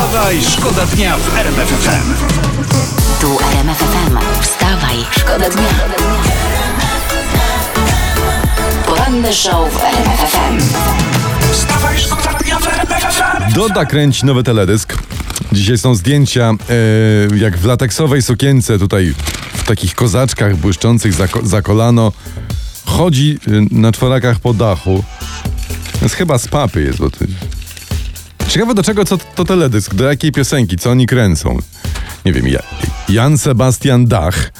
Wstawaj, szkoda dnia w RMF FM. Tu RMF FM. Wstawaj, szkoda dnia. Poranny show w RMF FM. Wstawaj, szkoda dnia w RMF FM. Doda kręci nowy teledysk. Dzisiaj są zdjęcia, e, jak w lateksowej sukience, tutaj w takich kozaczkach błyszczących za, za kolano. Chodzi e, na czworakach po dachu. To jest chyba z papy jest, bo to... Ciekawe do czego co to teledysk, do jakiej piosenki, co oni kręcą. Nie wiem, ja, Jan Sebastian Dach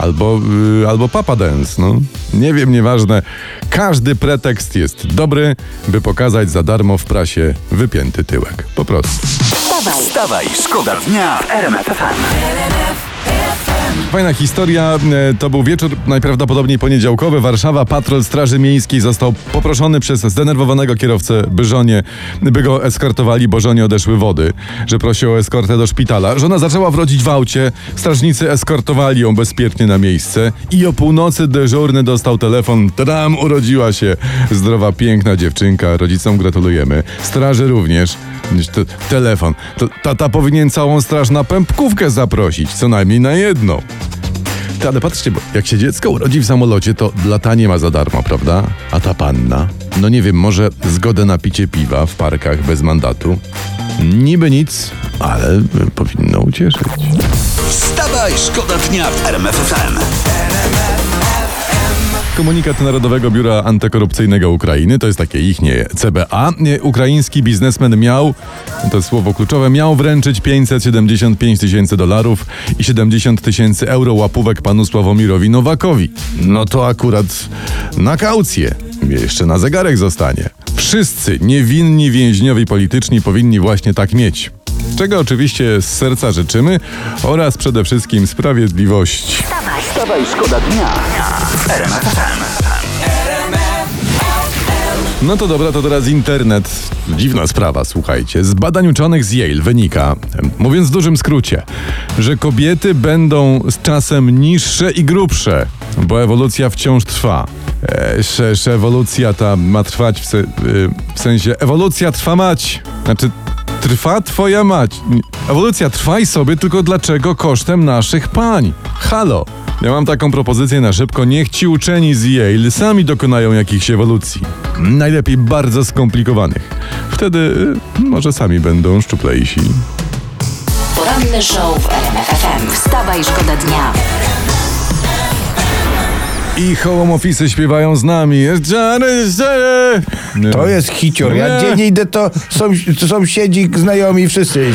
albo, y, albo Papa Dance, no. Nie wiem, nieważne. Każdy pretekst jest dobry, by pokazać za darmo w prasie wypięty tyłek. Po prostu. Wstawaj, Wstawaj, szkoda dnia w RMF. Fajna historia. E, To był wieczór najprawdopodobniej poniedziałkowy. Warszawa. Patrol Straży Miejskiej został poproszony przez zdenerwowanego kierowcę, by żonie, by go eskortowali, bo żonie odeszły wody, że prosi o eskortę do szpitala. Żona zaczęła wrodzić w aucie. Strażnicy eskortowali ją bezpiecznie na miejsce i o północy dyżurny dostał telefon. Tadam, urodziła się zdrowa, piękna dziewczynka. Rodzicom gratulujemy. Straży również. Telefon. Tata powinien całą straż na pępkówkę zaprosić, co najmniej na jedną. Ty, ale patrzcie, bo jak się dziecko urodzi w samolocie, to latanie ma za darmo, prawda? A ta panna? No nie wiem, może zgodę na picie piwa w parkach bez mandatu? Niby nic, ale powinno ucieszyć. Wstawaj, szkoda dnia w RMF FM. Komunikat Narodowego Biura Antykorupcyjnego Ukrainy, to jest takie ich nie CBA. Nie, Ukraiński biznesmen miał, to słowo kluczowe, miał wręczyć 575 tysięcy dolarów i 70 tysięcy euro łapówek panu Sławomirowi Nowakowi. No to akurat na kaucję. Jeszcze na zegarek zostanie. Wszyscy niewinni więźniowie polityczni powinni właśnie tak mieć. Czego oczywiście z serca życzymy oraz przede wszystkim sprawiedliwości. Wstawaj, szkoda dnia. No to dobra, to teraz internet. Dziwna sprawa, słuchajcie. Z badań uczonych z Yale wynika, mówiąc w dużym skrócie, że kobiety będą z czasem niższe i grubsze, bo ewolucja wciąż trwa. E, ewolucja ta ma trwać w, se, y, w sensie ewolucja trwa mać. Znaczy trwa twoja mać. Ewolucja trwaj sobie, tylko dlaczego kosztem naszych pań? Halo. Ja mam taką propozycję na szybko. Niech ci uczeni z Yale sami dokonają jakichś ewolucji. Najlepiej bardzo skomplikowanych. Wtedy y, może sami będą szczuplejsi. poranny show w RMF FM. Wstawaj, szkoda dnia. I home office śpiewają z nami. To jest hicior. Ja Nie. gdzie nie idę, to są, sąsiedzi, znajomi, wszyscy.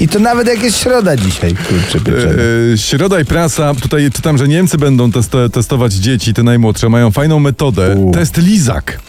I to nawet jak jest środa dzisiaj. Kurczę, pieczone. E, Środa i prasa. Tutaj czytam, że Niemcy będą testo- testować dzieci, te najmłodsze. Mają fajną metodę. U. Test lizak.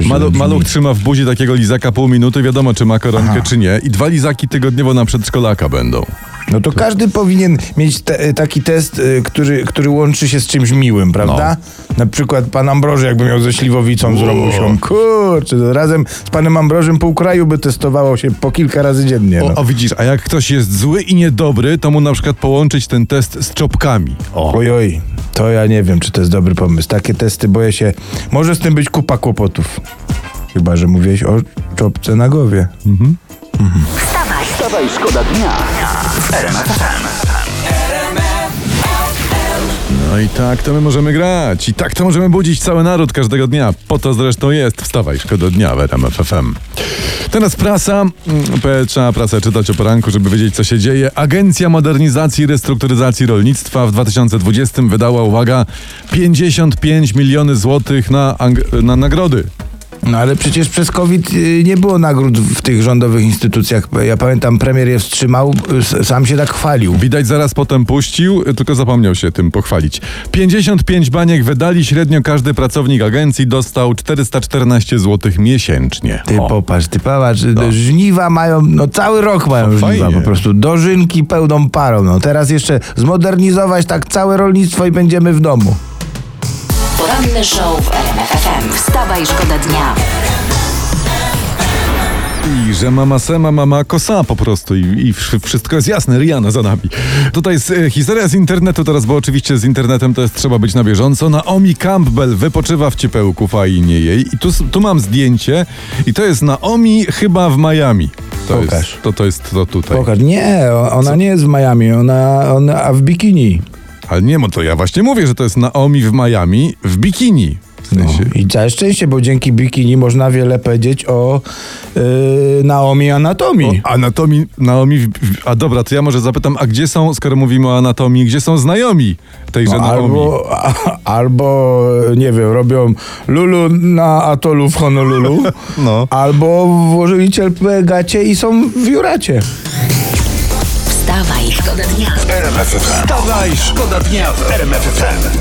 Malu- maluch trzyma w buzi takiego lizaka pół minuty, wiadomo czy ma koronkę czy nie. I dwa lizaki tygodniowo na przedszkolaka będą. No to każdy powinien mieć te, taki test, y, który, który łączy się z czymś miłym, prawda? Na przykład pan Ambroży jakby miał ze Śliwowicą, z Romusią. Kurczę, to razem z panem Ambrożym pół kraju by testowało się po kilka razy dziennie. O, No. o widzisz, a jak ktoś jest zły i niedobry, to mu na przykład połączyć ten test z czopkami. O. Oj, oj, to ja nie wiem, czy to jest dobry pomysł. Takie testy boję się. Może z tym być kupa kłopotów. Chyba, że mówiłeś o czopce na głowie. Wstawaj, Wstawaj, szkoda dnia w RMF FM. No i tak to my możemy grać. I tak to możemy budzić cały naród każdego dnia. Po to zresztą jest. Wstawaj, szkoda dnia w RMF FM. Teraz prasa. Mm, Trzeba prasę czytać o poranku, żeby wiedzieć, co się dzieje. Agencja Modernizacji i Restrukturyzacji Rolnictwa w 2020 wydała, uwaga, 55 miliony złotych na, ang- na nagrody. No ale przecież przez COVID y, nie było nagród w tych rządowych instytucjach. Ja pamiętam, premier je wstrzymał, sam się tak chwalił. Widać zaraz potem puścił, tylko zapomniał się tym pochwalić. 55 baniek wydali, średnio każdy pracownik agencji dostał 414 zł miesięcznie. Ty O. popatrz, ty popatrz, żniwa mają, no cały rok mają No, żniwa po prostu, dożynki pełną parą. No teraz jeszcze zmodernizować tak całe rolnictwo i będziemy w domu. poranny show w RMF Wstawaj, szkoda dnia. i że mama sema, mama kosa po prostu i, i wsz- wszystko jest jasne, Rihanna za nami. Tutaj jest e, historia z internetu teraz, bo oczywiście z internetem to jest trzeba być na bieżąco. Naomi Campbell wypoczywa w ciepełku, fajnie jej. I tu, tu mam zdjęcie i to jest Naomi chyba w Miami. To Pokaż. Jest, to, to jest to tutaj. Pokaż. Nie, o- ona nie jest w Miami, ona, ona a w bikini. Ale nie, bo to ja właśnie mówię, że to jest Naomi w Miami w bikini. W No. sensie. I całe szczęście, bo dzięki bikini można wiele powiedzieć o yy, Naomi Anatomii. O anatomii Naomi. w- w- A dobra, to ja może zapytam, a gdzie są, skoro mówimy o anatomii, gdzie są znajomi tejże No, Naomi? albo, a, albo, nie wiem, robią Lulu na atolu w Honolulu, No. albo włożyli cielpę gacie i są w Juracie. Wstawaj, szkoda dnia. Wstawaj, szkoda dnia w RMF FM.